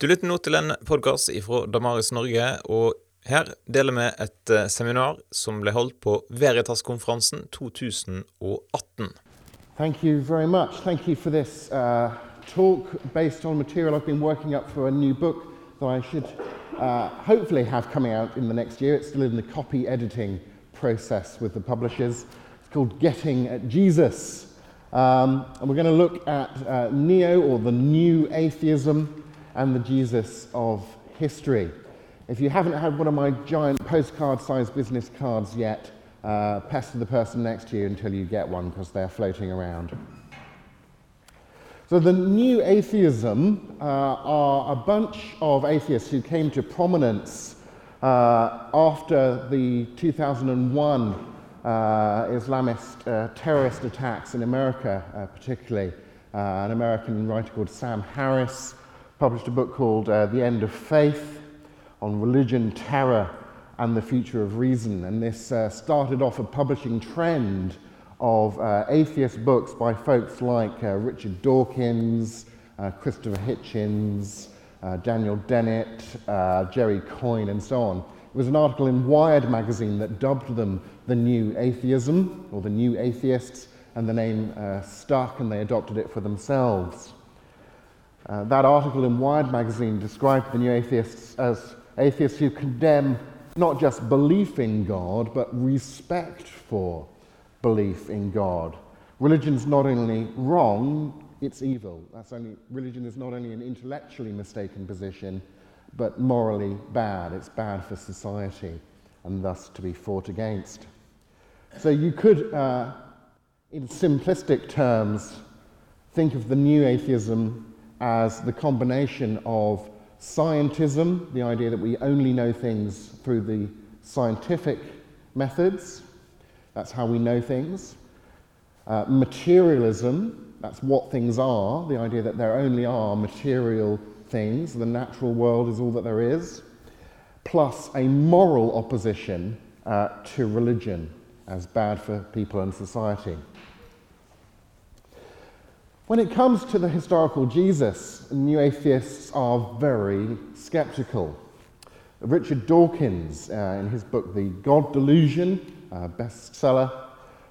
Du lytter nå til en podkast fra Damaris Norge, og her deler vi et eh, seminar som ble holdt på Veritas-konferansen 2018. Thank you very much. Thank you for this uh, talk based on material I've been working up for I should uh, hopefully have coming out in the next year. It's still in the copy editing process with the publishers. It's called Getting at Jesus. Um, and we're going to look at uh, Neo or the New Atheism and the Jesus of history. If you haven't had one of my giant postcard sized business cards yet, uh, pester the person next to you until you get one because they're floating around. So, the new atheism uh, are a bunch of atheists who came to prominence uh, after the 2001 uh, Islamist uh, terrorist attacks in America, uh, particularly. An American writer called Sam Harris published a book called uh, The End of Faith on religion, terror, and the future of reason. And this uh, started off a publishing trend of uh, atheist books by folks like uh, Richard Dawkins, uh, Christopher Hitchens, uh, Daniel Dennett, Jerry Coyne, and so on. It was an article in Wired magazine that dubbed them the New Atheism, or the New Atheists, and the name stuck, and they adopted it for themselves. Uh, that article in Wired magazine described the new atheists as atheists who condemn not just belief in God, but respect for belief in God. Religion's not only wrong, it's evil. That's only, religion is not only an intellectually mistaken position, but morally bad. It's bad for society and thus to be fought against. So you could, uh, in simplistic terms, think of the new atheism as the combination of scientism, the idea that we only know things through the scientific methods, that's how we know things, uh, materialism, that's what things are, the idea that there only are material things, the natural world is all that there is, plus a moral opposition uh, to religion as bad for people and society. When it comes to the historical Jesus, new atheists are very skeptical. Richard Dawkins, uh, in his book The God Delusion, uh, bestseller,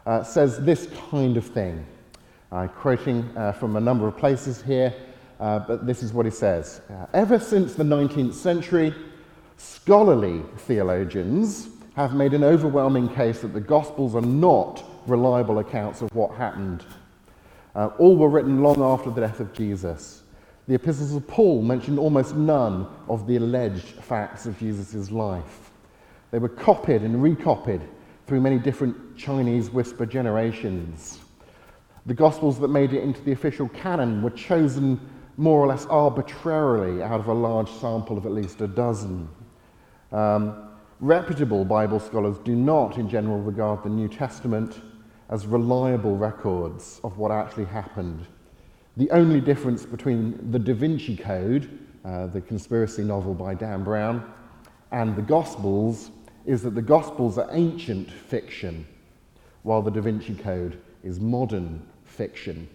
uh, says this kind of thing. I'm quoting uh, from a number of places here, uh, but this is what he says. Uh, Ever since the 19th century, scholarly theologians have made an overwhelming case that the Gospels are not reliable accounts of what happened uh, all were written long after the death of Jesus. The epistles of Paul mention almost none of the alleged facts of Jesus' life. They were copied and recopied through many different Chinese whisper generations. The Gospels that made it into the official canon were chosen more or less arbitrarily out of a large sample of at least a dozen. Um, reputable Bible scholars do not, in general, regard the New Testament as reliable records of what actually happened. The only difference between the Da Vinci Code, uh, the conspiracy novel by Dan Brown, and the Gospels is that the Gospels are ancient fiction, while the Da Vinci Code is modern fiction.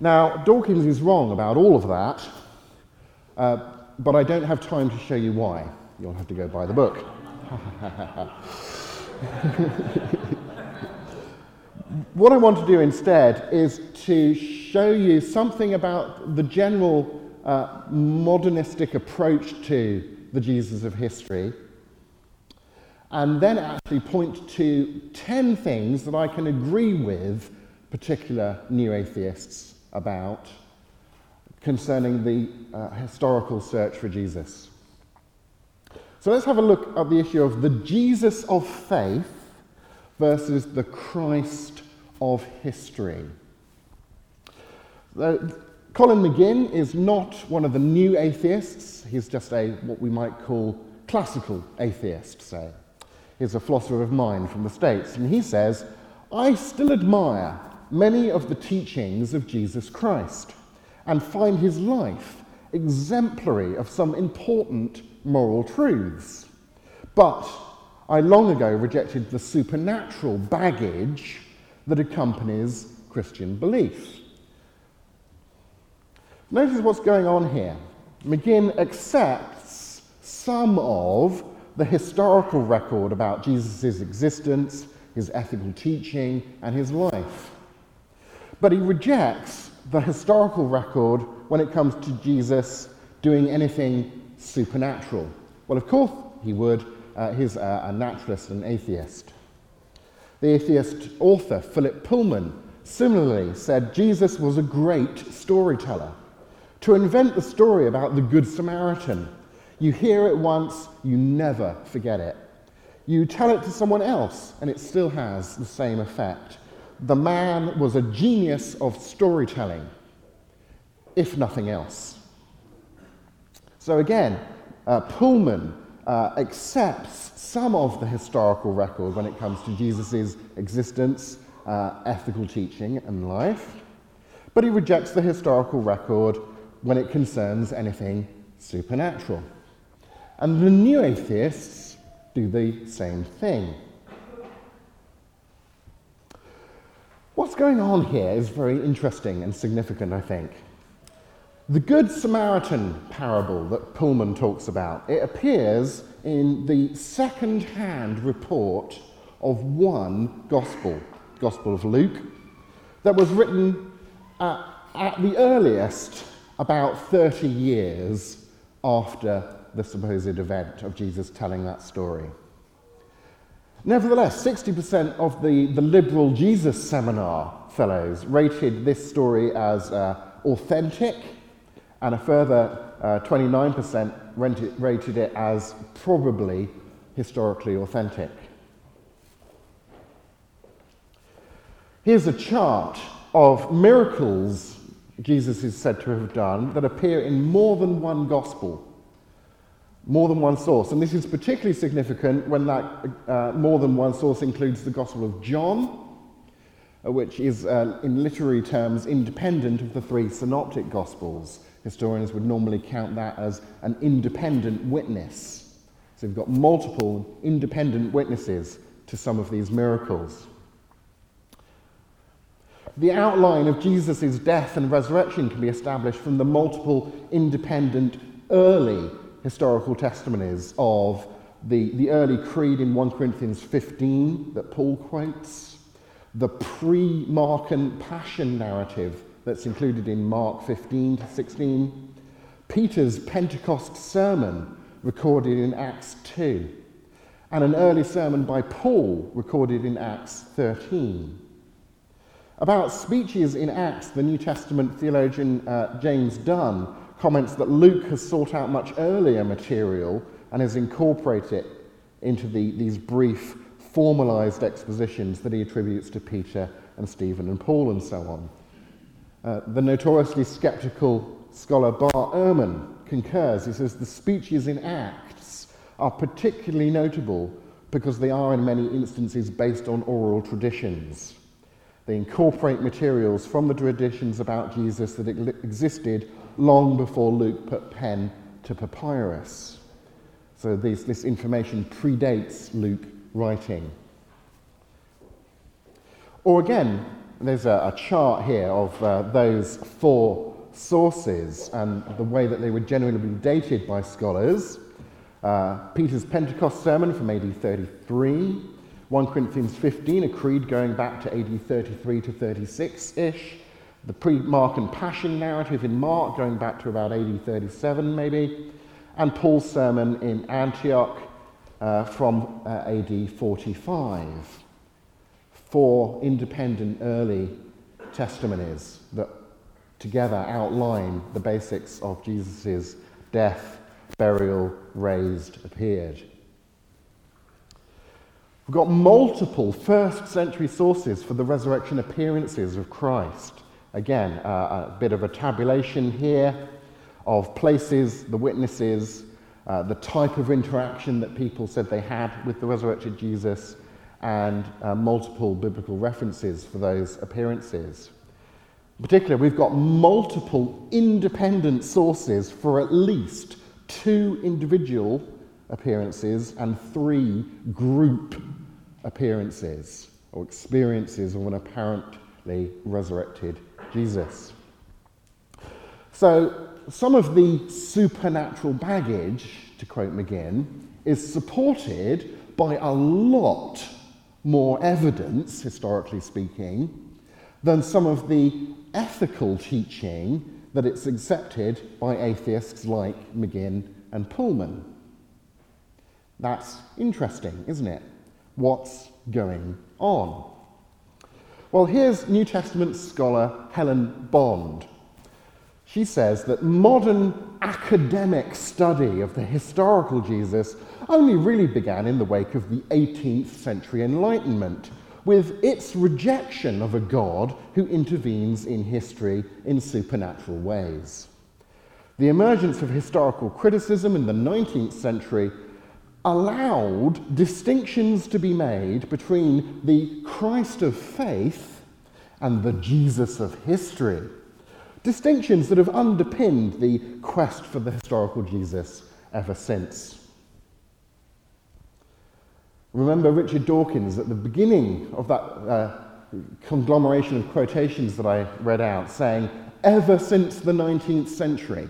Now, Dawkins is wrong about all of that, uh, but I don't have time to show you why. You'll have to go buy the book. what I want to do instead is to show you something about the general uh, modernistic approach to the Jesus of history, and then actually point to 10 things that I can agree with particular new atheists about concerning the uh, historical search for Jesus. So let's have a look at the issue of the Jesus of faith versus the Christ of history. Colin McGinn is not one of the new atheists. He's just a what we might call classical atheist, say. He's a philosopher of mind from the States, and he says, I still admire many of the teachings of Jesus Christ and find his life exemplary of some important moral truths. But I long ago rejected the supernatural baggage that accompanies Christian belief. Notice what's going on here. McGinn accepts some of the historical record about Jesus' existence, his ethical teaching, and his life. But he rejects the historical record when it comes to Jesus doing anything supernatural. Well, of course he would. Uh, he's a, a naturalist and atheist. The atheist author Philip Pullman similarly said Jesus was a great storyteller. To invent the story about the Good Samaritan, you hear it once, you never forget it. You tell it to someone else, and it still has the same effect. The man was a genius of storytelling, if nothing else. So again, uh, Pullman uh, accepts some of the historical record when it comes to Jesus' existence, uh, ethical teaching, and life, but he rejects the historical record when it concerns anything supernatural. And the new atheists do the same thing. What's going on here is very interesting and significant, I think. The Good Samaritan parable that Pullman talks about, it appears in the second-hand report of one gospel, Gospel of Luke, that was written at, the earliest about 30 years after the supposed event of Jesus telling that story. Nevertheless, 60% of the, the liberal Jesus seminar fellows rated this story as uh, authentic, and a further uh, 29% rented, rated it as probably historically authentic. Here's a chart of miracles Jesus is said to have done that appear in more than one gospel more than one source. And this is particularly significant when that uh, more than one source includes the Gospel of John, uh, which is, uh, in literary terms, independent of the three synoptic Gospels. Historians would normally count that as an independent witness. So we've got multiple independent witnesses to some of these miracles. The outline of Jesus' death and resurrection can be established from the multiple independent early historical testimonies of the, the early creed in 1 Corinthians 15 that Paul quotes, the pre Markan passion narrative that's included in Mark 15 to 16, Peter's Pentecost sermon recorded in Acts 2, and an early sermon by Paul recorded in Acts 13. About speeches in Acts, the New Testament theologian uh, James Dunn comments that Luke has sought out much earlier material and has incorporated it into the, these brief, formalized expositions that he attributes to Peter and Stephen and Paul and so on. Uh, the notoriously skeptical scholar Bart Ehrman concurs. He says the speeches in Acts are particularly notable because they are in many instances based on oral traditions. They incorporate materials from the traditions about Jesus that existed long before Luke put pen to papyrus. So this, this information predates Luke writing. Or again, there's a, a chart here of uh, those four sources and the way that they were generally dated by scholars. Uh, Peter's Pentecost sermon from AD 33, 1 Corinthians 15, a creed going back to AD 33 to 36 ish, the pre Markan Passion narrative in Mark, going back to about AD 37 maybe, and Paul's sermon in Antioch uh, from uh, AD 45. Four independent early testimonies that together outline the basics of Jesus' death, burial, raised, appeared. We've got multiple first century sources for the resurrection appearances of Christ. Again, uh, a bit of a tabulation here of places, the witnesses, uh, the type of interaction that people said they had with the resurrected Jesus, and uh, multiple biblical references for those appearances. In particular, we've got multiple independent sources for at least two individual appearances and three group appearances or experiences of an apparently resurrected Jesus. So, some of the supernatural baggage, to quote McGinn, is supported by a lot more evidence, historically speaking, than some of the ethical teaching that it's accepted by atheists like McGinn and Pullman. That's interesting, isn't it? What's going on? Well, here's New Testament scholar Helen Bond. She says that modern academic study of the historical Jesus only really began in the wake of the 18th century Enlightenment, with its rejection of a God who intervenes in history in supernatural ways. The emergence of historical criticism in the 19th century allowed distinctions to be made between the Christ of faith and the Jesus of history. Distinctions that have underpinned the quest for the historical Jesus ever since. Remember Richard Dawkins at the beginning of that uh, conglomeration of quotations that I read out saying, ever since the 19th century,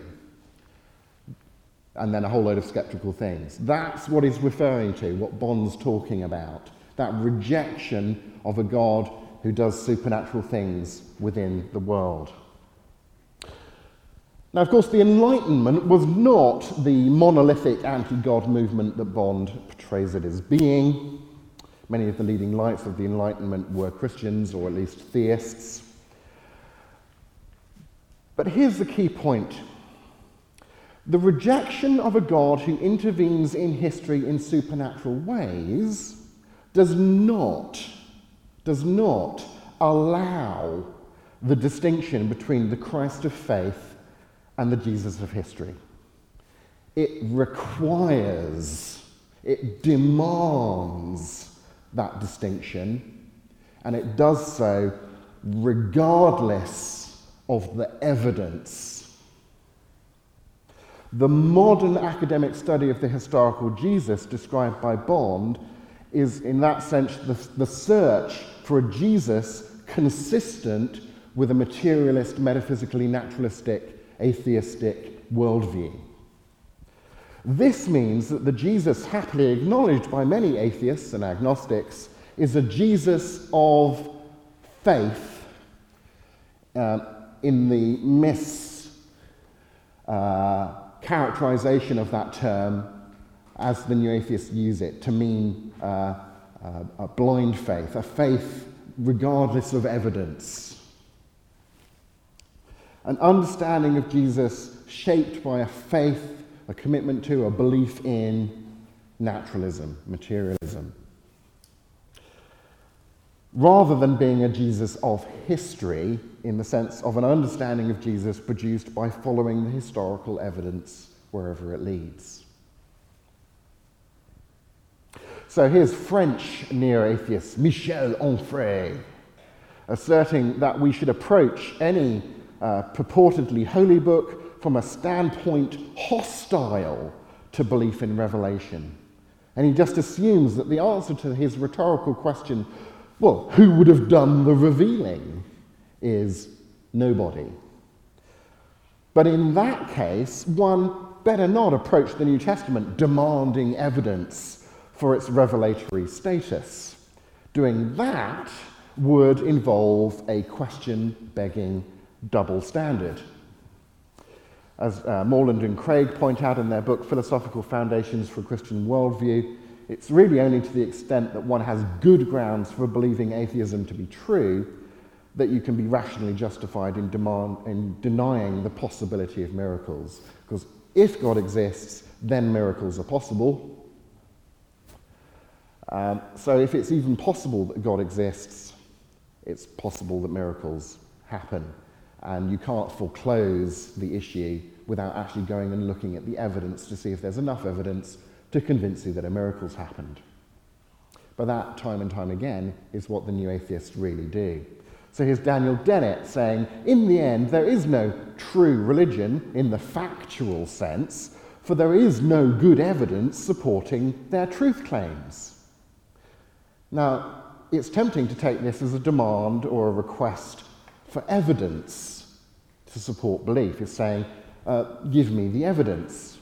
and then a whole load of skeptical things. That's what he's referring to, what Bond's talking about. That rejection of a God who does supernatural things within the world. Now, of course, the Enlightenment was not the monolithic anti God movement that Bond portrays it as being. Many of the leading lights of the Enlightenment were Christians or at least theists. But here's the key point the rejection of a God who intervenes in history in supernatural ways does not, does not allow the distinction between the Christ of faith and the Jesus of history. It requires, it demands that distinction, and it does so regardless of the evidence. The modern academic study of the historical Jesus described by Bond is, in that sense, the, the search for a Jesus consistent with a materialist, metaphysically naturalistic atheistic worldview. This means that the Jesus happily acknowledged by many atheists and agnostics is a Jesus of faith uh, in the mis uh, characterization of that term as the new atheists use it to mean uh, uh a blind faith, a faith regardless of evidence an understanding of Jesus shaped by a faith, a commitment to, a belief in naturalism, materialism. Rather than being a Jesus of history, in the sense of an understanding of Jesus produced by following the historical evidence wherever it leads. So here's French neo atheist Michel Onfray asserting that we should approach any purportedly holy book from a standpoint hostile to belief in revelation. And he just assumes that the answer to his rhetorical question, well, who would have done the revealing, is nobody. But in that case, one better not approach the New Testament demanding evidence for its revelatory status. Doing that would involve a question begging double standard. As uh, Moreland and Craig point out in their book, Philosophical Foundations for a Christian Worldview, it's really only to the extent that one has good grounds for believing atheism to be true that you can be rationally justified in, demand, in denying the possibility of miracles. Because if God exists, then miracles are possible. Um, so if it's even possible that God exists, it's possible that miracles happen and you can't foreclose the issue without actually going and looking at the evidence to see if there's enough evidence to convince you that a miracle's happened. But that, time and time again, is what the new atheists really do. So here's Daniel Dennett saying, in the end, there is no true religion in the factual sense, for there is no good evidence supporting their truth claims. Now, it's tempting to take this as a demand or a request for evidence to support belief. He's saying, uh, give me the evidence.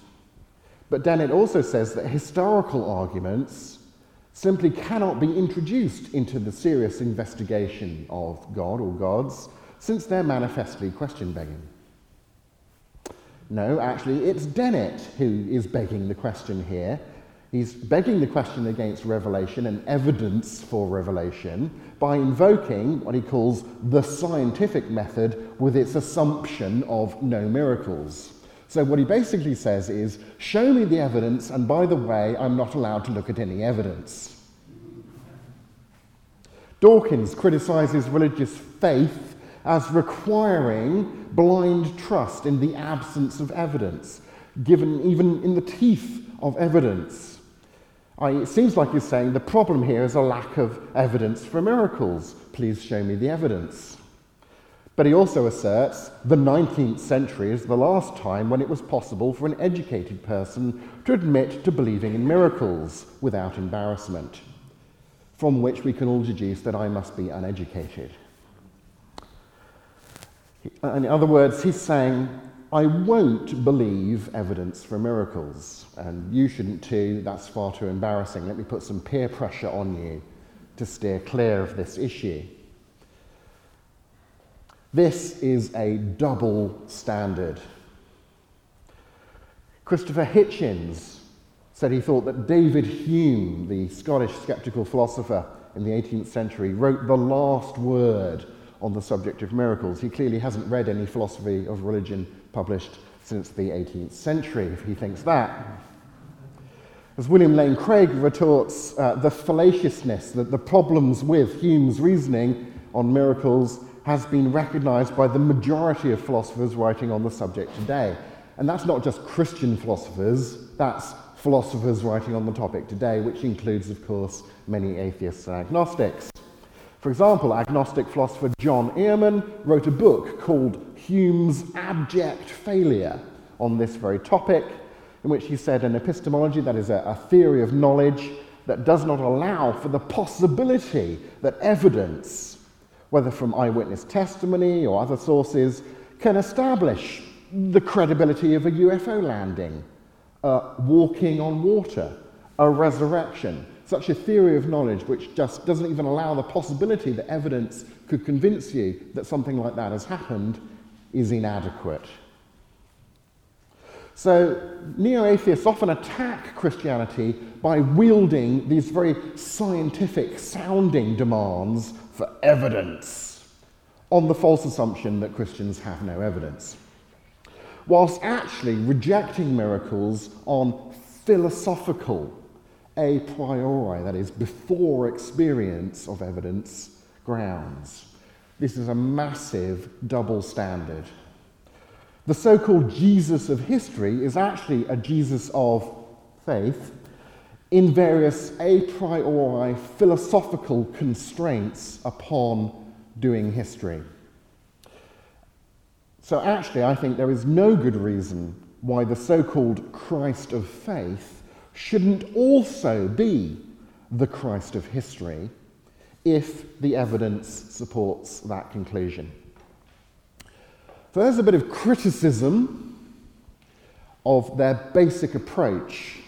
But Dennett also says that historical arguments simply cannot be introduced into the serious investigation of God or gods since they're manifestly question begging. No, actually, it's Dennett who is begging the question here. He's begging the question against revelation and evidence for revelation by invoking what he calls the scientific method with its assumption of no miracles. So, what he basically says is, Show me the evidence, and by the way, I'm not allowed to look at any evidence. Dawkins criticizes religious faith as requiring blind trust in the absence of evidence, given even in the teeth of evidence. I, it seems like he's saying the problem here is a lack of evidence for miracles. Please show me the evidence. But he also asserts the 19th century is the last time when it was possible for an educated person to admit to believing in miracles without embarrassment, from which we can all deduce that I must be uneducated. In other words, he's saying, I won't believe evidence for miracles, and you shouldn't too. That's far too embarrassing. Let me put some peer pressure on you to steer clear of this issue. This is a double standard. Christopher Hitchens said he thought that David Hume, the Scottish skeptical philosopher in the 18th century, wrote the last word on the subject of miracles. He clearly hasn't read any philosophy of religion published since the 18th century, if he thinks that. As William Lane Craig retorts, uh, the fallaciousness, the, the problems with Hume's reasoning on miracles has been recognized by the majority of philosophers writing on the subject today. And that's not just Christian philosophers, that's philosophers writing on the topic today, which includes, of course, many atheists and agnostics. For example, agnostic philosopher John Earman wrote a book called Hume's Abject Failure on this very topic, in which he said an epistemology, that is a, a theory of knowledge, that does not allow for the possibility that evidence, whether from eyewitness testimony or other sources, can establish the credibility of a UFO landing, uh, walking on water, a resurrection, such a theory of knowledge which just doesn't even allow the possibility that evidence could convince you that something like that has happened is inadequate. So, neo atheists often attack Christianity by wielding these very scientific sounding demands for evidence on the false assumption that Christians have no evidence, whilst actually rejecting miracles on philosophical a priori, that is, before experience of evidence grounds. This is a massive double standard. The so called Jesus of history is actually a Jesus of faith in various a priori philosophical constraints upon doing history. So, actually, I think there is no good reason why the so called Christ of faith shouldn't also be the Christ of history if the evidence supports that conclusion. So there's a bit of criticism of their basic approach.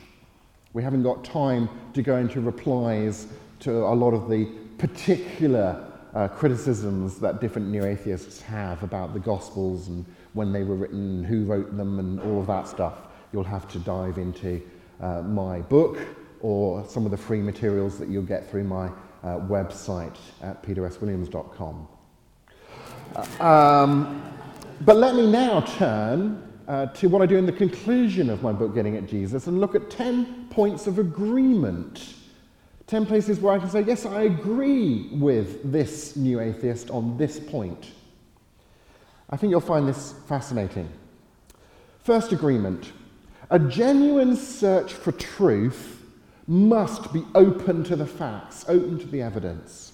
We haven't got time to go into replies to a lot of the particular uh, criticisms that different neo atheists have about the Gospels and when they were written, who wrote them, and all of that stuff. You'll have to dive into uh, my book or some of the free materials that you'll get through my uh, website at peterswilliams.com. Uh, um, but let me now turn uh, to what I do in the conclusion of my book, Getting at Jesus, and look at 10 points of agreement. 10 places where I can say, yes, I agree with this new atheist on this point. I think you'll find this fascinating. First agreement a genuine search for truth must be open to the facts, open to the evidence.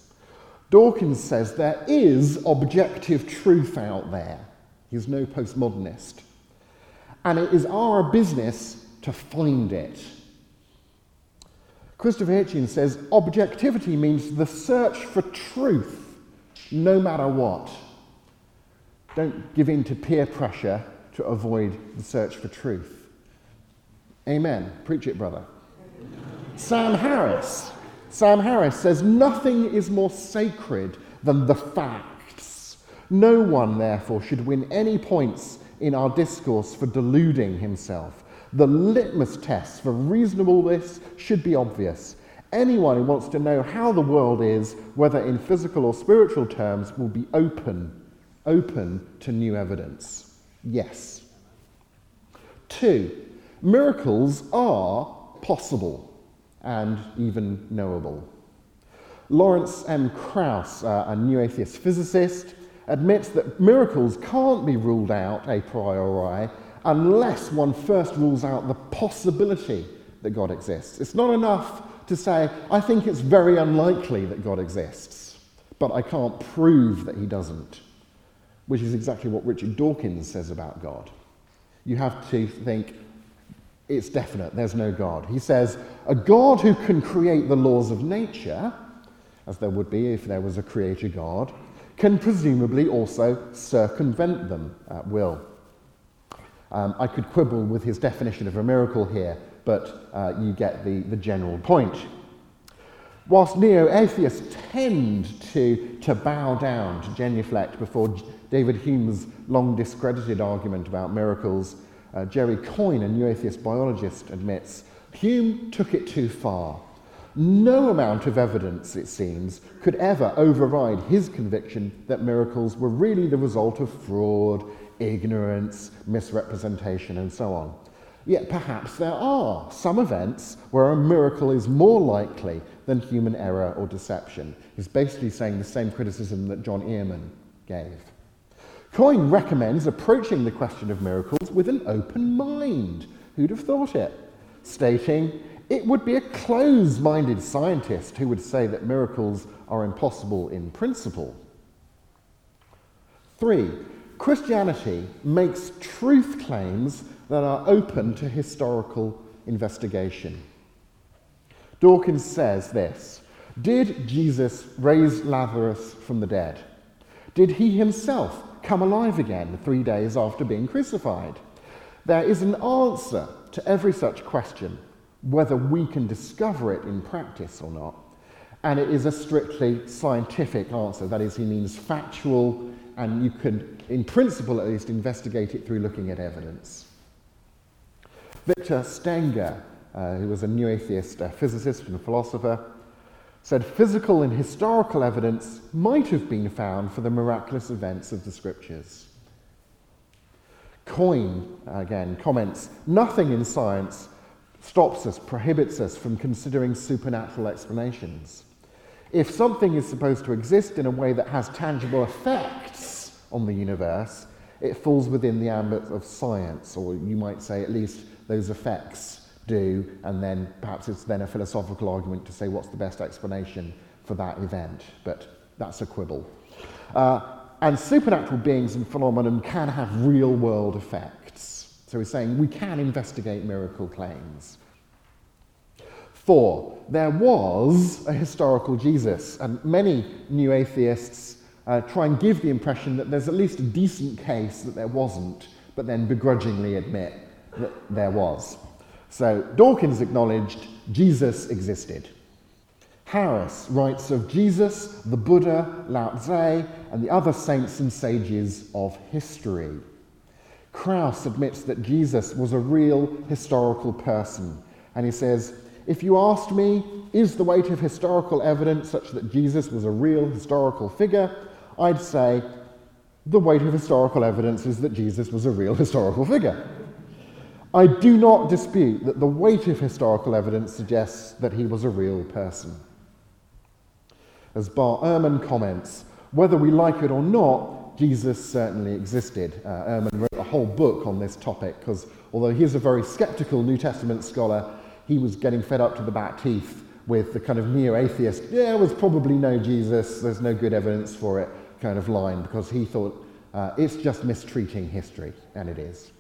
Dawkins says there is objective truth out there. He's no postmodernist. And it is our business to find it. Christopher Hitchens says objectivity means the search for truth, no matter what. Don't give in to peer pressure to avoid the search for truth. Amen. Preach it, brother. Sam Harris. Sam Harris says nothing is more sacred than the facts. No one, therefore, should win any points in our discourse for deluding himself. The litmus test for reasonableness should be obvious. Anyone who wants to know how the world is, whether in physical or spiritual terms, will be open, open to new evidence. Yes. Two, miracles are possible and even knowable. Lawrence M. Krauss, uh, a new atheist physicist, admits that miracles can't be ruled out a priori unless one first rules out the possibility that God exists. It's not enough to say, I think it's very unlikely that God exists, but I can't prove that he doesn't, which is exactly what Richard Dawkins says about God. You have to think, it's definite, there's no God. He says, a God who can create the laws of nature, as there would be if there was a creator God, can presumably also circumvent them at will. Um, I could quibble with his definition of a miracle here, but uh, you get the, the general point. Whilst neo atheists tend to, to bow down to genuflect before David Hume's long discredited argument about miracles, uh, Jerry Coyne, a new atheist biologist, admits Hume took it too far. No amount of evidence, it seems, could ever override his conviction that miracles were really the result of fraud, ignorance, misrepresentation, and so on. Yet perhaps there are some events where a miracle is more likely than human error or deception. He's basically saying the same criticism that John Earman gave. Coyne recommends approaching the question of miracles with an open mind. Who'd have thought it? Stating, it would be a close minded scientist who would say that miracles are impossible in principle. Three, Christianity makes truth claims that are open to historical investigation. Dawkins says this Did Jesus raise Lazarus from the dead? Did he himself come alive again three days after being crucified? There is an answer to every such question, whether we can discover it in practice or not. And it is a strictly scientific answer. That is, he means factual, and you can, in principle at least, investigate it through looking at evidence. Victor Stenger, uh, who was a new atheist physicist and philosopher, said physical and historical evidence might have been found for the miraculous events of the scriptures. Coyne, again, comments nothing in science stops us, prohibits us from considering supernatural explanations. If something is supposed to exist in a way that has tangible effects on the universe, it falls within the ambit of science, or you might say at least those effects do, and then perhaps it's then a philosophical argument to say what's the best explanation for that event, but that's a quibble. Uh, and supernatural beings and phenomenon can have real world effects. So he's saying we can investigate miracle claims. Four, there was a historical Jesus, and many new atheists uh, try and give the impression that there's at least a decent case that there wasn't, but then begrudgingly admit that there was. So Dawkins acknowledged Jesus existed. Harris writes of Jesus, the Buddha, Lao Tse, and the other saints and sages of history. Krauss admits that Jesus was a real historical person, and he says, if you asked me, is the weight of historical evidence such that Jesus was a real historical figure? I'd say the weight of historical evidence is that Jesus was a real historical figure. I do not dispute that the weight of historical evidence suggests that he was a real person. As Bart Ehrman comments, whether we like it or not, Jesus certainly existed. Uh, Ehrman wrote a whole book on this topic because although he's a very skeptical New Testament scholar, he was getting fed up to the back teeth with the kind of neo atheist, yeah, there was probably no Jesus, there's no good evidence for it kind of line, because he thought uh, it's just mistreating history, and it is.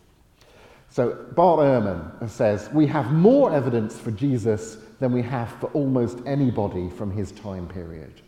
So Bart Ehrman says, We have more evidence for Jesus than we have for almost anybody from his time period.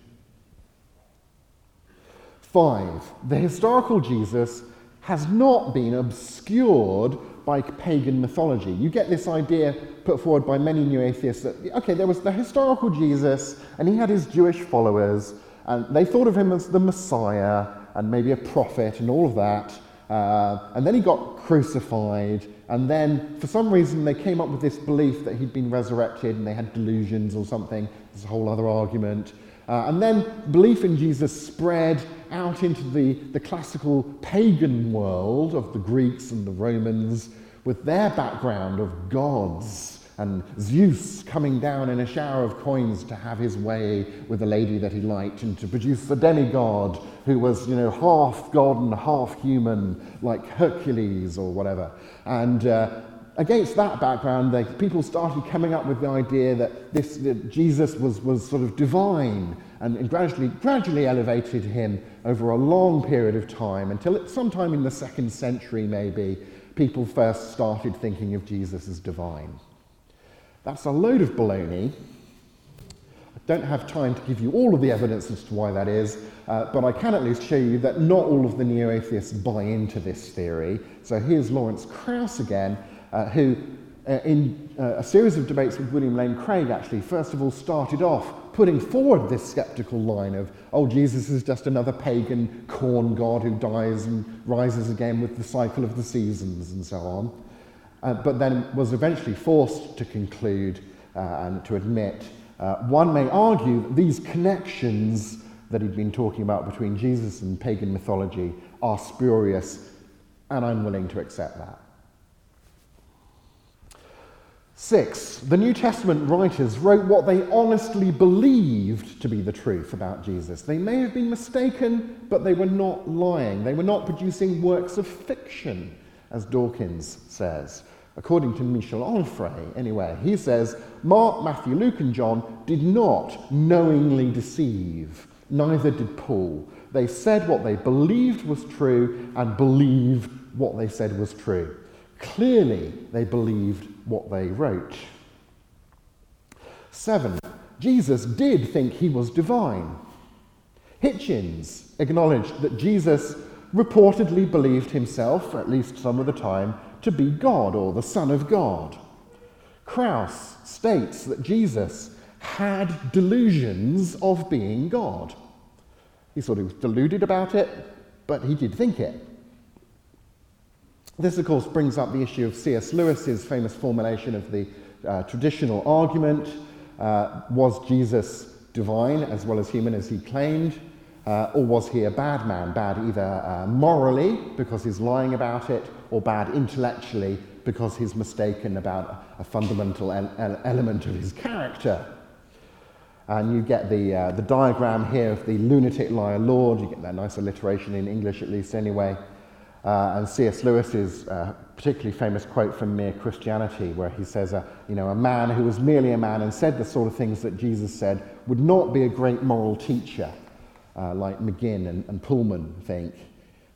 Five, the historical Jesus has not been obscured by pagan mythology. You get this idea put forward by many new atheists that, okay, there was the historical Jesus, and he had his Jewish followers, and they thought of him as the Messiah and maybe a prophet and all of that. Uh, and then he got crucified, and then for some reason they came up with this belief that he'd been resurrected and they had delusions or something. There's a whole other argument. Uh, and then belief in Jesus spread out into the, the classical pagan world of the Greeks and the Romans with their background of gods and Zeus coming down in a shower of coins to have his way with a lady that he liked and to produce a demigod who was, you know, half god and half human, like Hercules or whatever. And uh, against that background, they, people started coming up with the idea that, this, that Jesus was, was sort of divine and, and gradually, gradually elevated him over a long period of time until it, sometime in the second century, maybe, people first started thinking of Jesus as divine. That's a load of baloney. I don't have time to give you all of the evidence as to why that is, uh, but I can at least show you that not all of the neo atheists buy into this theory. So here's Lawrence Krauss again, uh, who, uh, in uh, a series of debates with William Lane Craig, actually, first of all started off putting forward this skeptical line of, oh, Jesus is just another pagan corn god who dies and rises again with the cycle of the seasons and so on uh, but then was eventually forced to conclude uh, and to admit. Uh, one may argue that these connections that he'd been talking about between Jesus and pagan mythology are spurious, and I'm willing to accept that. Six, the New Testament writers wrote what they honestly believed to be the truth about Jesus. They may have been mistaken, but they were not lying. They were not producing works of fiction, as Dawkins says according to Michel Onfray, anyway, he says Mark, Matthew, Luke, and John did not knowingly deceive, neither did Paul. They said what they believed was true and believed what they said was true. Clearly, they believed what they wrote. Seven, Jesus did think he was divine. Hitchens acknowledged that Jesus reportedly believed himself, at least some of the time, to be God or the Son of God. Krauss states that Jesus had delusions of being God. He sort of was deluded about it, but he did think it. This, of course, brings up the issue of C.S. Lewis's famous formulation of the uh, traditional argument uh, was Jesus divine as well as human as he claimed? Uh, or was he a bad man? Bad either uh, morally, because he's lying about it, or bad intellectually, because he's mistaken about a fundamental el- element of his character. And you get the, uh, the diagram here of the lunatic liar lord. You get that nice alliteration in English, at least, anyway. Uh, and C.S. Lewis's uh, particularly famous quote from Mere Christianity, where he says, uh, you know, a man who was merely a man and said the sort of things that Jesus said would not be a great moral teacher uh, like McGinn and, and Pullman think,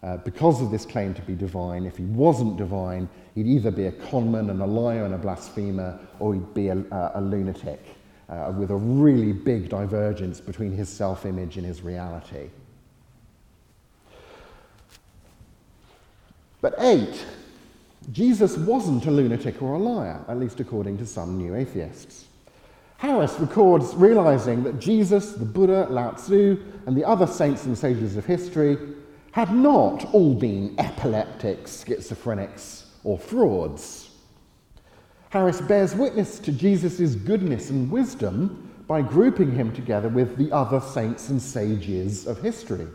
uh, because of this claim to be divine, if he wasn't divine, he'd either be a conman and a liar and a blasphemer, or he'd be a, a, a lunatic uh, with a really big divergence between his self image and his reality. But eight, Jesus wasn't a lunatic or a liar, at least according to some new atheists. Harris records realizing that Jesus, the Buddha, Lao Tzu, and the other saints and sages of history had not all been epileptics, schizophrenics, or frauds. Harris bears witness to Jesus' goodness and wisdom by grouping him together with the other saints and sages of history.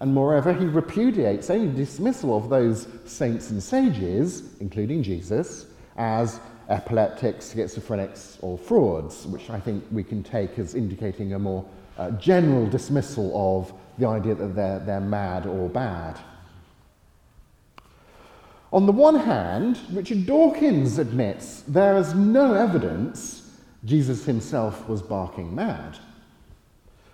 And moreover, he repudiates any dismissal of those saints and sages, including Jesus, as epileptics, schizophrenics, or frauds, which I think we can take as indicating a more uh, general dismissal of the idea that they're, they're mad or bad. On the one hand, Richard Dawkins admits there is no evidence Jesus himself was barking mad.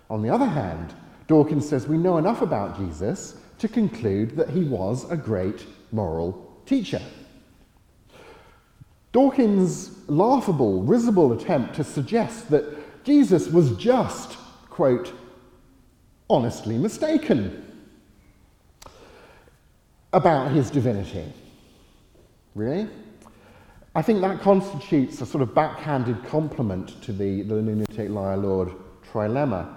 On the other hand, Dawkins says we know enough about Jesus to conclude that he was a great moral teacher. Dawkins' laughable, risible attempt to suggest that Jesus was just, quote, honestly mistaken, about his divinity. Really? I think that constitutes a sort of backhanded compliment to the, the lunatic liar lord trilemma.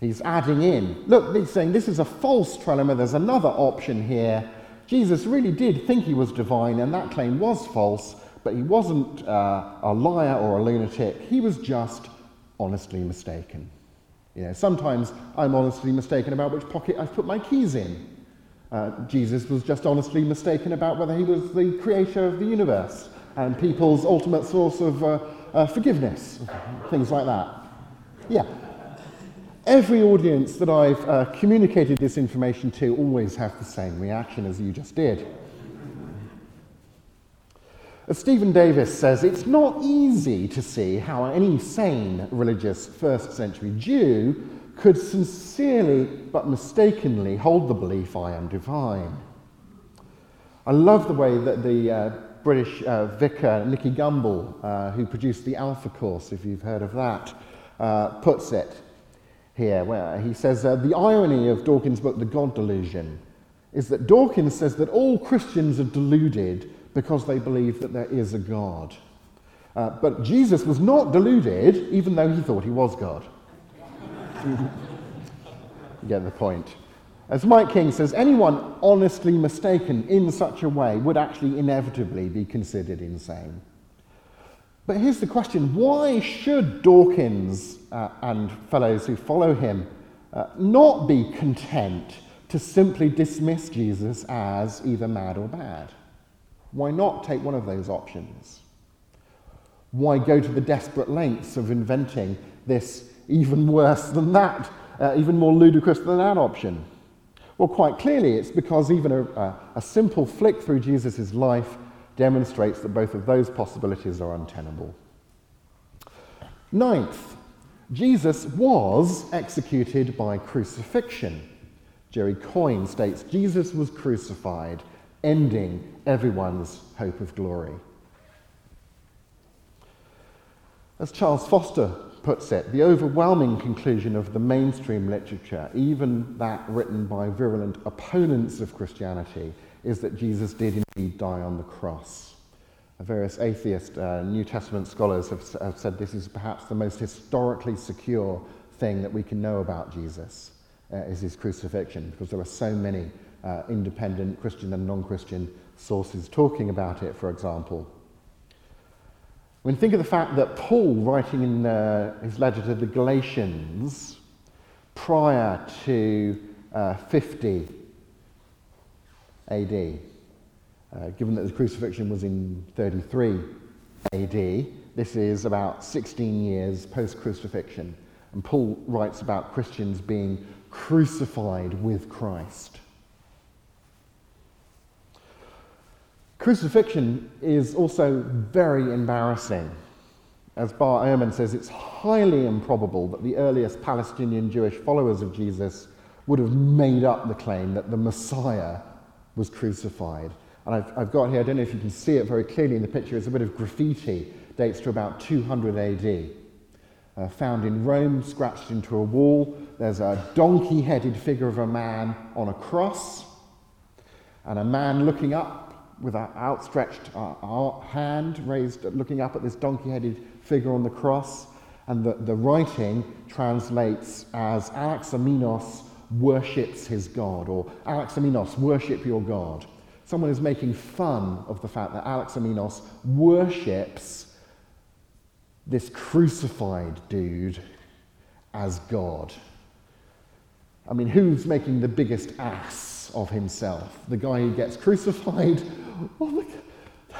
He's adding in, look, he's saying this is a false trilemma, there's another option here. Jesus really did think he was divine, and that claim was false, but he wasn't uh, a liar or a lunatic. He was just honestly mistaken. You know, sometimes I'm honestly mistaken about which pocket I've put my keys in. Uh, Jesus was just honestly mistaken about whether he was the creator of the universe and people's ultimate source of uh, uh, forgiveness, things like that. Yeah. Every audience that I've uh, communicated this information to always have the same reaction as you just did. As Stephen Davis says, it's not easy to see how any sane religious first century Jew could sincerely but mistakenly hold the belief I am divine. I love the way that the uh, British uh, vicar Nicky Gumbel, uh, who produced the Alpha Course, if you've heard of that, uh, puts it here, where he says uh, the irony of Dawkins' book, The God Delusion, is that Dawkins says that all Christians are deluded because they believe that there is a God. Uh, but Jesus was not deluded, even though he thought he was God. you get the point. As Mike King says, anyone honestly mistaken in such a way would actually inevitably be considered insane. But here's the question why should Dawkins uh, and fellows who follow him uh, not be content to simply dismiss Jesus as either mad or bad? Why not take one of those options? Why go to the desperate lengths of inventing this even worse than that, uh, even more ludicrous than that option? Well, quite clearly, it's because even a, a, a simple flick through Jesus' life demonstrates that both of those possibilities are untenable. Ninth, Jesus was executed by crucifixion. Jerry Coyne states Jesus was crucified ending everyone's hope of glory. As Charles Foster puts it, the overwhelming conclusion of the mainstream literature, even that written by virulent opponents of Christianity, is that Jesus did indeed die on the cross. Various atheist uh, New Testament scholars have, have said this is perhaps the most historically secure thing that we can know about Jesus, uh, is his crucifixion, because there are so many uh, independent Christian and non Christian sources talking about it, for example. When think of the fact that Paul, writing in uh, his letter to the Galatians prior to uh, 50 AD, uh, given that the crucifixion was in 33 AD, this is about 16 years post crucifixion. And Paul writes about Christians being crucified with Christ. Crucifixion is also very embarrassing. As Bart Ehrman says, it's highly improbable that the earliest Palestinian Jewish followers of Jesus would have made up the claim that the Messiah was crucified. And I've, I've got here, I don't know if you can see it very clearly in the picture, it's a bit of graffiti, dates to about 200 AD. Uh, found in Rome, scratched into a wall. There's a donkey headed figure of a man on a cross, and a man looking up with an outstretched uh, hand raised, looking up at this donkey headed figure on the cross. And the, the writing translates as Alexamenos worships his God, or Alexamenos, worship your God. Someone is making fun of the fact that Alexamenos worships this crucified dude as God. I mean, who's making the biggest ass of himself? The guy who gets crucified Oh, the,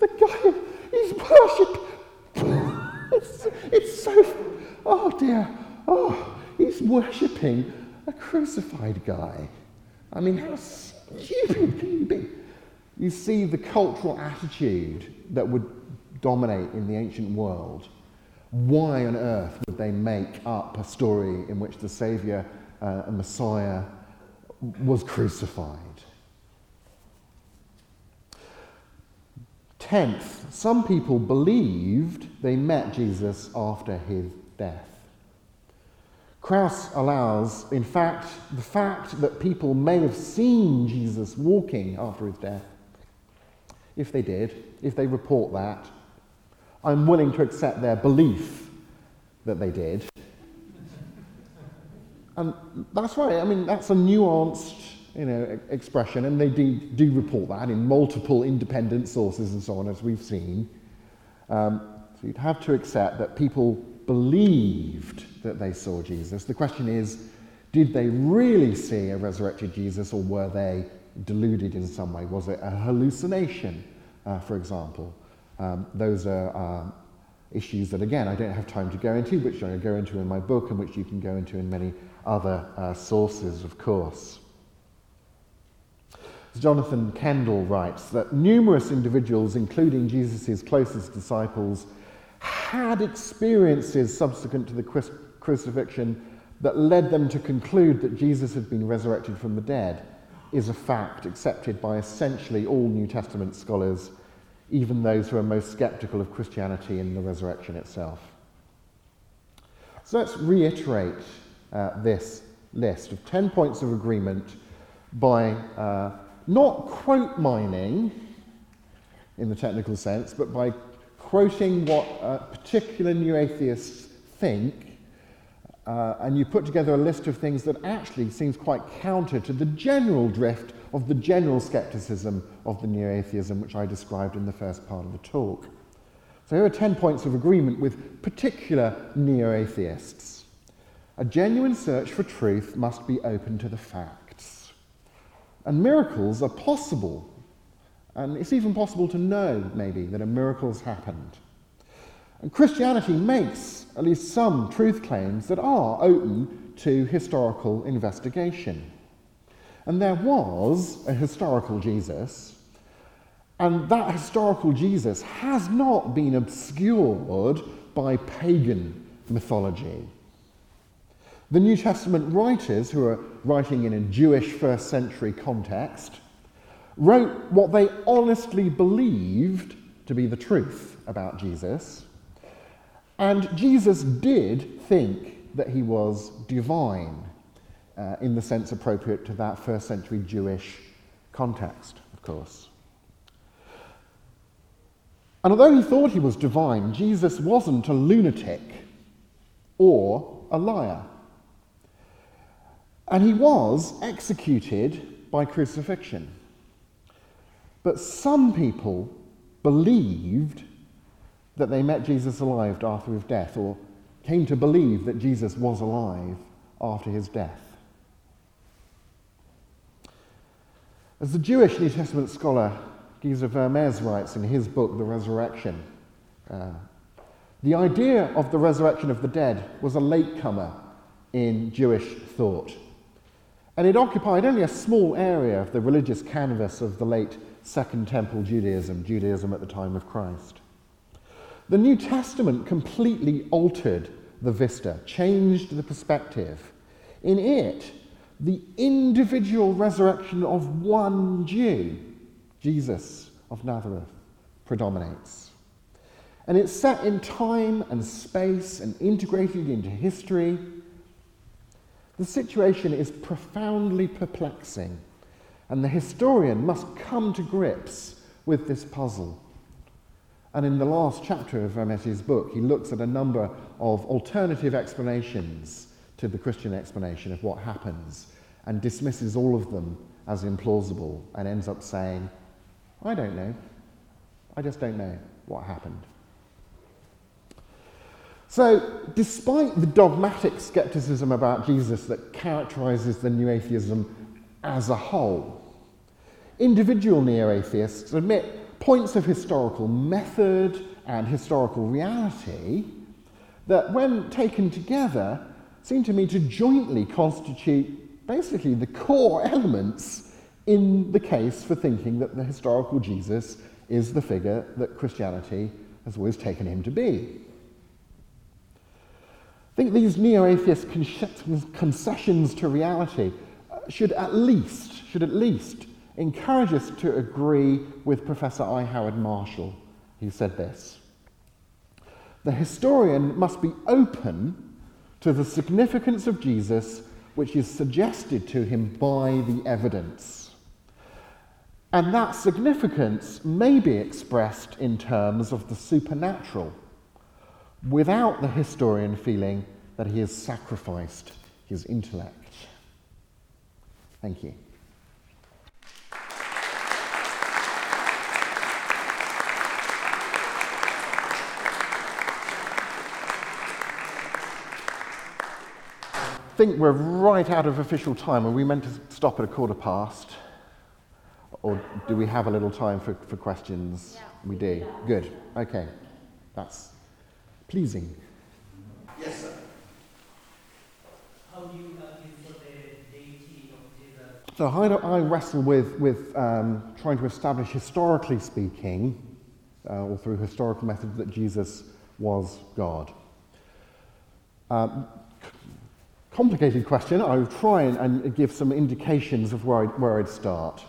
the guy, he's worshipping. It's, it's so, oh dear. Oh, he's worshipping a crucified guy. I mean, how stupid can you be? You see the cultural attitude that would dominate in the ancient world. Why on earth would they make up a story in which the Saviour uh, and Messiah was crucified? Tenth, some people believed they met Jesus after his death. Krauss allows, in fact, the fact that people may have seen Jesus walking after his death. If they did, if they report that, I'm willing to accept their belief that they did. And that's right, I mean, that's a nuanced you know, expression, and they do, do report that in multiple independent sources and so on, as we've seen. Um, so you'd have to accept that people believed that they saw Jesus. The question is, did they really see a resurrected Jesus, or were they deluded in some way? Was it a hallucination, uh, for example? Um, those are uh, issues that, again, I don't have time to go into, which I go into in my book and which you can go into in many other uh, sources, of course. Jonathan Kendall writes that numerous individuals, including Jesus' closest disciples, had experiences subsequent to the crucifixion that led them to conclude that Jesus had been resurrected from the dead is a fact accepted by essentially all New Testament scholars, even those who are most skeptical of Christianity and the resurrection itself. So let's reiterate uh, this list of 10 points of agreement by uh, not quote mining in the technical sense, but by quoting what particular new atheists think, uh, and you put together a list of things that actually seems quite counter to the general drift of the general skepticism of the new atheism, which I described in the first part of the talk. So here are 10 points of agreement with particular neo atheists. A genuine search for truth must be open to the facts. And miracles are possible and it's even possible to know, maybe, that a miracle has happened. And Christianity makes at least some truth claims that are open to historical investigation. And there was a historical Jesus, and that historical Jesus has not been obscured by pagan mythology. The New Testament writers, who are writing in a Jewish first century context, wrote what they honestly believed to be the truth about Jesus. And Jesus did think that he was divine uh, in the sense appropriate to that first century Jewish context, of course. And although he thought he was divine, Jesus wasn't a lunatic or a liar. And he was executed by crucifixion. But some people believed that they met Jesus alive after his death, or came to believe that Jesus was alive after his death. As the Jewish New Testament scholar Geza Vermes writes in his book, The Resurrection, uh, the idea of the resurrection of the dead was a latecomer in Jewish thought. And it occupied only a small area of the religious canvas of the late Second Temple Judaism, Judaism at the time of Christ. The New Testament completely altered the vista, changed the perspective. In it, the individual resurrection of one Jew, Jesus of Nazareth, predominates. And it's set in time and space and integrated into history. The situation is profoundly perplexing and the historian must come to grips with this puzzle. And in the last chapter of Vermes's book, he looks at a number of alternative explanations to the Christian explanation of what happens and dismisses all of them as implausible and ends up saying, I don't know. I just don't know what happened. So, despite the dogmatic skepticism about Jesus that characterizes the new atheism as a whole, individual neo atheists admit points of historical method and historical reality that, when taken together, seem to me to jointly constitute basically the core elements in the case for thinking that the historical Jesus is the figure that Christianity has always taken him to be. Think these neo atheist concessions to reality uh, should at least, should at least encourage us to agree with Professor I. Howard Marshall, who said this The historian must be open to the significance of Jesus which is suggested to him by the evidence. And that significance may be expressed in terms of the supernatural, without the historian feeling that he has sacrificed his intellect. Thank you. I think we're right out of official time. Are we meant to stop at a quarter past? Or do we have a little time for, for questions? Yeah. We do. Good. Okay. That's pleasing. Yes, sir. How do you argue for the deity of Jesus? So how do I wrestle with, with um, trying to establish, historically speaking, uh, or through historical methods, that Jesus was God? Um, complicated question. I will try and, and, give some indications of where I'd, where I'd start.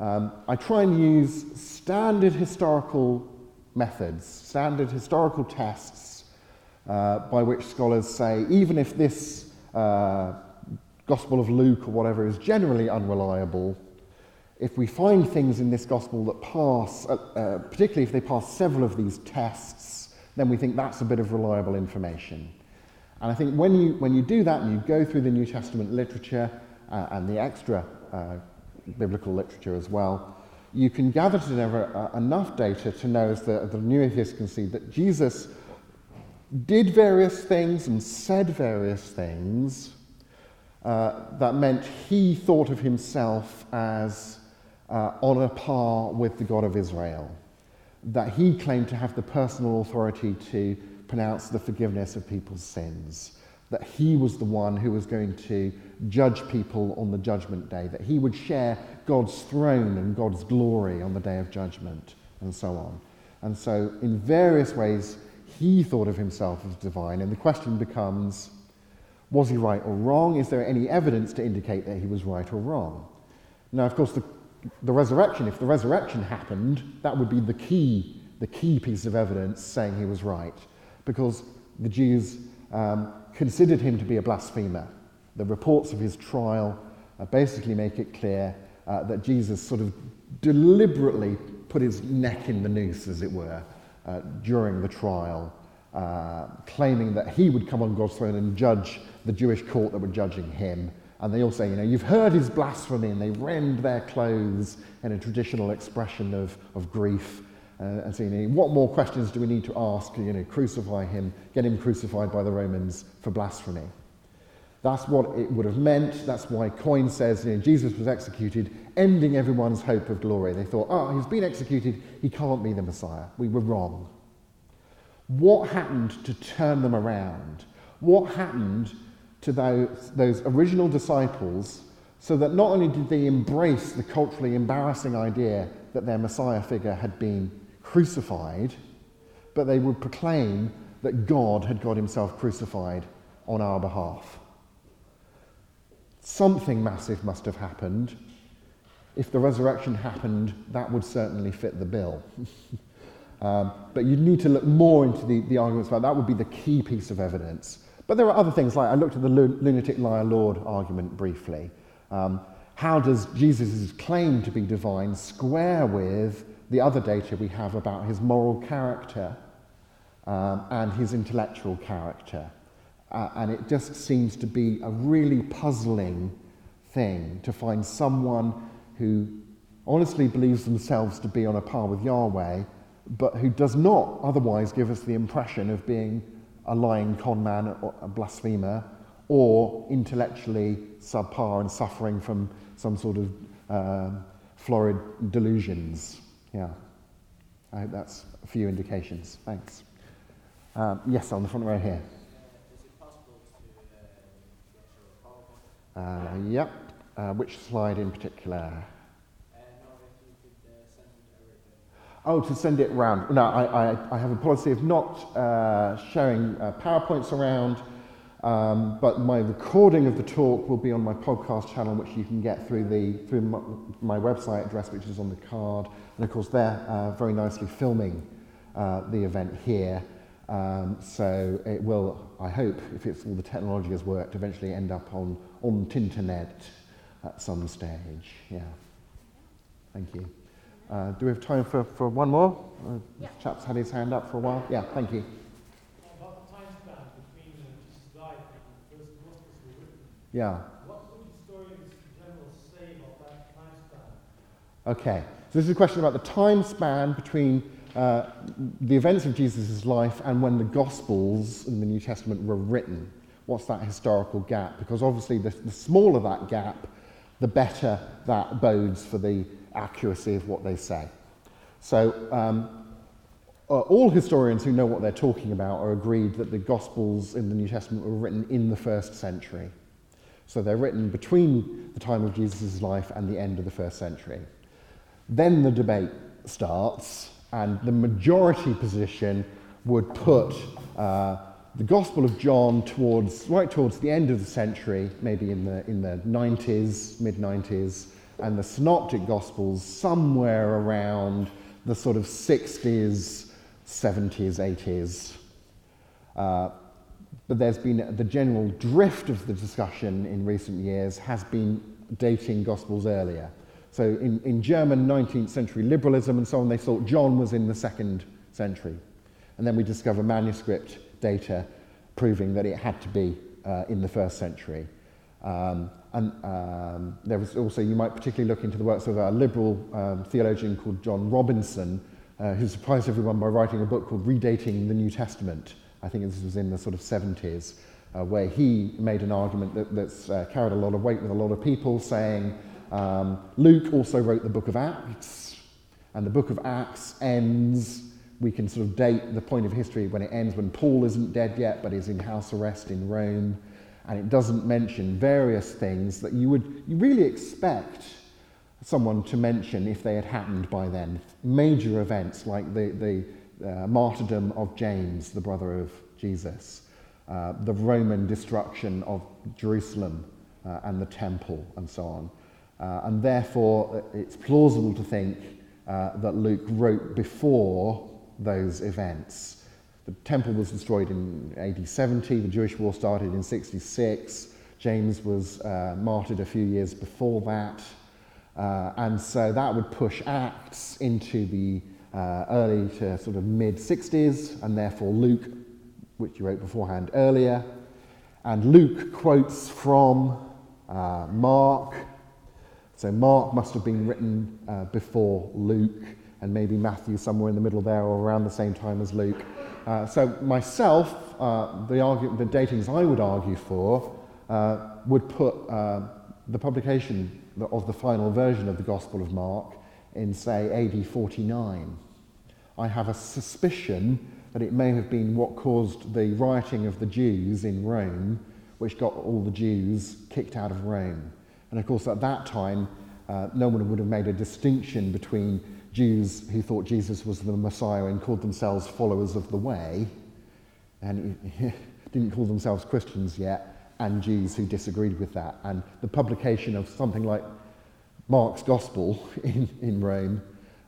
Um, I try and use standard historical methods, standard historical tests, uh, by which scholars say, even if this uh, Gospel of Luke or whatever is generally unreliable, if we find things in this Gospel that pass, uh, uh particularly if they pass several of these tests, then we think that's a bit of reliable information. And I think when you, when you do that and you go through the New Testament literature uh, and the extra uh, biblical literature as well, you can gather together enough data to know, as the, the new atheists can see, that Jesus did various things and said various things uh, that meant he thought of himself as uh, on a par with the God of Israel, that he claimed to have the personal authority to pronounce the forgiveness of people's sins, that he was the one who was going to judge people on the judgment day, that he would share God's throne and God's glory on the day of judgment, and so on. And so, in various ways, he thought of himself as divine, and the question becomes was he right or wrong? Is there any evidence to indicate that he was right or wrong? Now, of course, the, the resurrection, if the resurrection happened, that would be the key, the key piece of evidence saying he was right because the Jews um, considered him to be a blasphemer. The reports of his trial uh, basically make it clear uh, that Jesus sort of deliberately put his neck in the noose, as it were, uh, during the trial, uh, claiming that he would come on God's throne and judge the Jewish court that were judging him. And they all say, you know, you've heard his blasphemy, and they rend their clothes in a traditional expression of, of grief. Uh, and saying, what more questions do we need to ask? You know, crucify him, get him crucified by the Romans for blasphemy. That's what it would have meant. That's why Coyne says you know, Jesus was executed, ending everyone's hope of glory. They thought, oh, he's been executed, he can't be the Messiah. We were wrong. What happened to turn them around? What happened to those, those original disciples so that not only did they embrace the culturally embarrassing idea that their Messiah figure had been crucified, but they would proclaim that God had got himself crucified on our behalf. Something massive must have happened. If the resurrection happened, that would certainly fit the bill. um, but you'd need to look more into the, the arguments about that would be the key piece of evidence. But there are other things like I looked at the lunatic liar Lord argument briefly. Um, how does Jesus' claim to be divine square with the other data we have about his moral character um, and his intellectual character. Uh, and it just seems to be a really puzzling thing to find someone who honestly believes themselves to be on a par with Yahweh, but who does not otherwise give us the impression of being a lying con man or a blasphemer or intellectually subpar and suffering from some sort of um, florid delusions. Yeah. I hope that's a few indications. Thanks. Um, yes, on the front row here. Uh, yep. Uh, which slide in particular? Oh, to send it around. No, I, I, I have a policy of not uh, showing uh, PowerPoints around. Um, but my recording of the talk will be on my podcast channel, which you can get through, the, through my, my website address, which is on the card. And of course, they're uh, very nicely filming uh, the event here. Um, so it will, I hope, if it's, all the technology has worked, eventually end up on, on Tinternet at some stage. Yeah. Thank you. Uh, do we have time for, for one more? Uh, Yeah. Chap's had his hand up for a while. Yeah, thank you. About the time span between Jesus' life and the first Gospels were written, Yeah. what would historians in general say about that time span? Okay, so this is a question about the time span between uh, the events of Jesus' life and when the Gospels in the New Testament were written. What's that historical gap? Because obviously, the, the smaller that gap, the better that bodes for the accuracy of what they say. So, um, uh, all historians who know what they're talking about are agreed that the Gospels in the New Testament were written in the first century. So they're written between the time of Jesus' life and the end of the first century. Then the debate starts, and the majority position would put uh, the Gospel of John towards right towards the end of the century, maybe in the in the 90s, mid 90s, and the Synoptic Gospels somewhere around the sort of 60s, 70s, 80s. Uh, but there's been the general drift of the discussion in recent years has been dating Gospels earlier. So in, in German 19th century liberalism and so on, they thought John was in the second century. And then we discover manuscript data proving that it had to be uh, in the first century. Um, and um, there was also, you might particularly look into the works of a liberal um, theologian called John Robinson, uh, who surprised everyone by writing a book called Redating the New Testament. I think this was in the sort of 70s, uh, where he made an argument that, that's uh, carried a lot of weight with a lot of people, saying um, Luke also wrote the book of Acts, and the book of Acts ends, we can sort of date the point of history when it ends when Paul isn't dead yet, but is in house arrest in Rome. And it doesn't mention various things that you would really expect someone to mention if they had happened by then. Major events like the, the uh, martyrdom of James, the brother of Jesus, uh, the Roman destruction of Jerusalem uh, and the temple, and so on. Uh, and therefore, it's plausible to think uh, that Luke wrote before those events. The temple was destroyed in AD 70, the Jewish war started in 66, James was uh, martyred a few years before that. Uh, and so that would push Acts into the uh, early to sort of mid 60s, and therefore Luke, which you wrote beforehand earlier. And Luke quotes from uh, Mark. So Mark must have been written uh, before Luke, and maybe Matthew somewhere in the middle there or around the same time as Luke. Uh, so myself, uh, the, the datings I would argue for uh, would put uh, the publication of the final version of the Gospel of Mark in, say, AD 49. I have a suspicion that it may have been what caused the rioting of the Jews in Rome, which got all the Jews kicked out of Rome. And of course, at that time, uh, no one would have made a distinction between Jews who thought Jesus was the Messiah and called themselves followers of the way, and didn't call themselves Christians yet, and Jews who disagreed with that. And the publication of something like Mark's Gospel in, in Rome,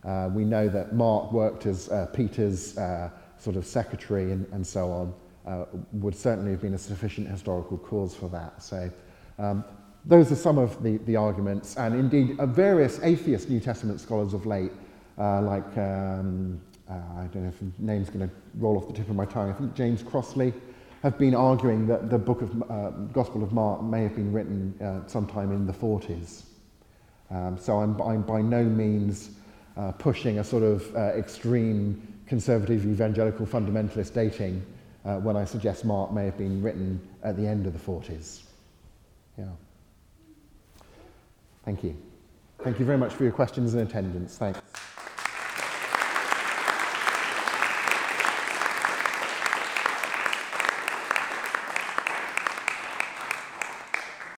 uh, we know that Mark worked as uh, Peter's uh, sort of secretary and, and so on, uh, would certainly have been a sufficient historical cause for that. So um, those are some of the, the arguments, and indeed uh, various atheist New Testament scholars of late uh, like, um, uh, I don't know if the name's going to roll off the tip of my tongue, I think James Crossley, have been arguing that the book of uh, Gospel of Mark may have been written uh, sometime in the 40s. Um, so I'm, I'm by no means uh, pushing a sort of uh, extreme conservative evangelical fundamentalist dating uh, when I suggest Mark may have been written at the end of the 40s. Yeah. Thank you. Thank you very much for your questions and attendance. Thanks.